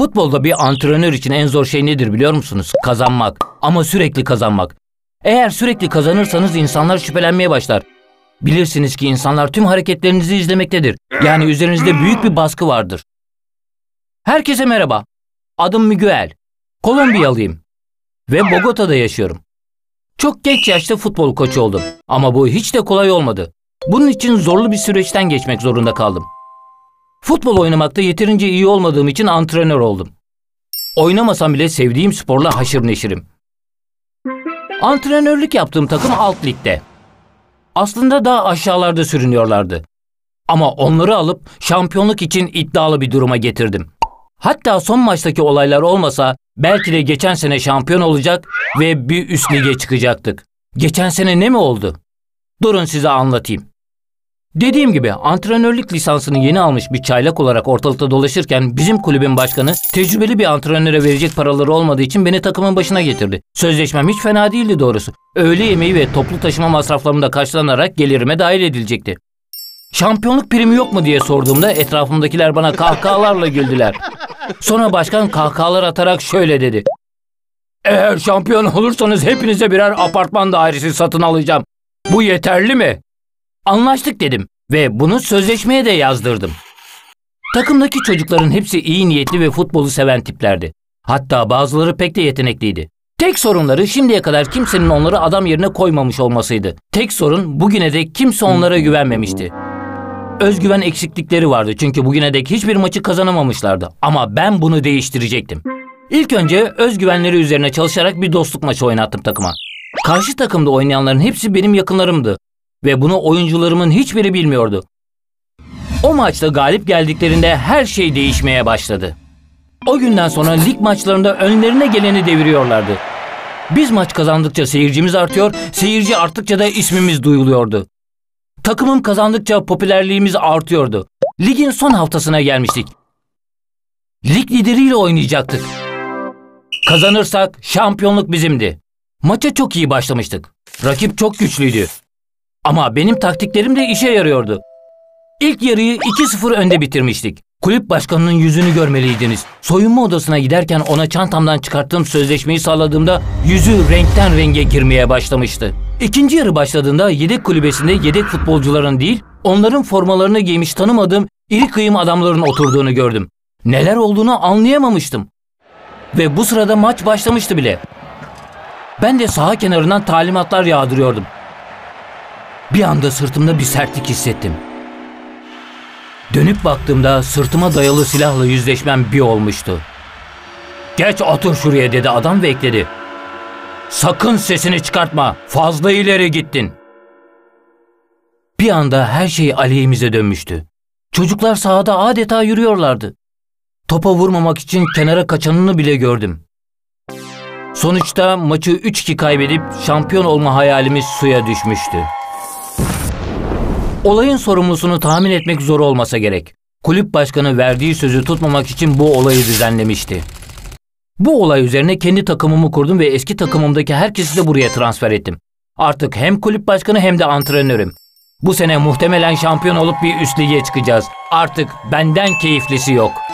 Futbolda bir antrenör için en zor şey nedir biliyor musunuz? Kazanmak. Ama sürekli kazanmak. Eğer sürekli kazanırsanız insanlar şüphelenmeye başlar. Bilirsiniz ki insanlar tüm hareketlerinizi izlemektedir. Yani üzerinizde büyük bir baskı vardır. Herkese merhaba. Adım Miguel. Kolombiyalıyım. Ve Bogota'da yaşıyorum. Çok geç yaşta futbol koçu oldum. Ama bu hiç de kolay olmadı. Bunun için zorlu bir süreçten geçmek zorunda kaldım. Futbol oynamakta yeterince iyi olmadığım için antrenör oldum. Oynamasam bile sevdiğim sporla haşır neşirim. Antrenörlük yaptığım takım alt ligde. Aslında daha aşağılarda sürünüyorlardı. Ama onları alıp şampiyonluk için iddialı bir duruma getirdim. Hatta son maçtaki olaylar olmasa belki de geçen sene şampiyon olacak ve bir üst lige çıkacaktık. Geçen sene ne mi oldu? Durun size anlatayım. Dediğim gibi antrenörlük lisansını yeni almış bir çaylak olarak ortalıkta dolaşırken bizim kulübün başkanı tecrübeli bir antrenöre verecek paraları olmadığı için beni takımın başına getirdi. Sözleşmem hiç fena değildi doğrusu. Öğle yemeği ve toplu taşıma masraflarım da karşılanarak gelirime dahil edilecekti. Şampiyonluk primi yok mu diye sorduğumda etrafımdakiler bana kahkahalarla güldüler. Sonra başkan kahkahalar atarak şöyle dedi. Eğer şampiyon olursanız hepinize birer apartman dairesi satın alacağım. Bu yeterli mi? Anlaştık dedim ve bunu sözleşmeye de yazdırdım. Takımdaki çocukların hepsi iyi niyetli ve futbolu seven tiplerdi. Hatta bazıları pek de yetenekliydi. Tek sorunları şimdiye kadar kimsenin onları adam yerine koymamış olmasıydı. Tek sorun bugüne dek kimse onlara güvenmemişti. Özgüven eksiklikleri vardı çünkü bugüne dek hiçbir maçı kazanamamışlardı. Ama ben bunu değiştirecektim. İlk önce özgüvenleri üzerine çalışarak bir dostluk maçı oynattım takıma. Karşı takımda oynayanların hepsi benim yakınlarımdı ve bunu oyuncularımın hiçbiri bilmiyordu. O maçta galip geldiklerinde her şey değişmeye başladı. O günden sonra lig maçlarında önlerine geleni deviriyorlardı. Biz maç kazandıkça seyircimiz artıyor, seyirci arttıkça da ismimiz duyuluyordu. Takımım kazandıkça popülerliğimiz artıyordu. Ligin son haftasına gelmiştik. Lig lideriyle oynayacaktık. Kazanırsak şampiyonluk bizimdi. Maça çok iyi başlamıştık. Rakip çok güçlüydü. Ama benim taktiklerim de işe yarıyordu. İlk yarıyı 2-0 önde bitirmiştik. Kulüp başkanının yüzünü görmeliydiniz. Soyunma odasına giderken ona çantamdan çıkarttığım sözleşmeyi sağladığımda yüzü renkten renge girmeye başlamıştı. İkinci yarı başladığında yedek kulübesinde yedek futbolcuların değil, onların formalarını giymiş tanımadığım iri kıyım adamların oturduğunu gördüm. Neler olduğunu anlayamamıştım. Ve bu sırada maç başlamıştı bile. Ben de saha kenarından talimatlar yağdırıyordum. Bir anda sırtımda bir sertlik hissettim. Dönüp baktığımda sırtıma dayalı silahla yüzleşmem bir olmuştu. Geç otur şuraya dedi adam ve ekledi. Sakın sesini çıkartma. Fazla ileri gittin. Bir anda her şey aleyhimize dönmüştü. Çocuklar sahada adeta yürüyorlardı. Topa vurmamak için kenara kaçanını bile gördüm. Sonuçta maçı 3-2 kaybedip şampiyon olma hayalimiz suya düşmüştü. Olayın sorumlusunu tahmin etmek zor olmasa gerek. Kulüp başkanı verdiği sözü tutmamak için bu olayı düzenlemişti. Bu olay üzerine kendi takımımı kurdum ve eski takımımdaki herkesi de buraya transfer ettim. Artık hem kulüp başkanı hem de antrenörüm. Bu sene muhtemelen şampiyon olup bir üst lige çıkacağız. Artık benden keyiflisi yok.''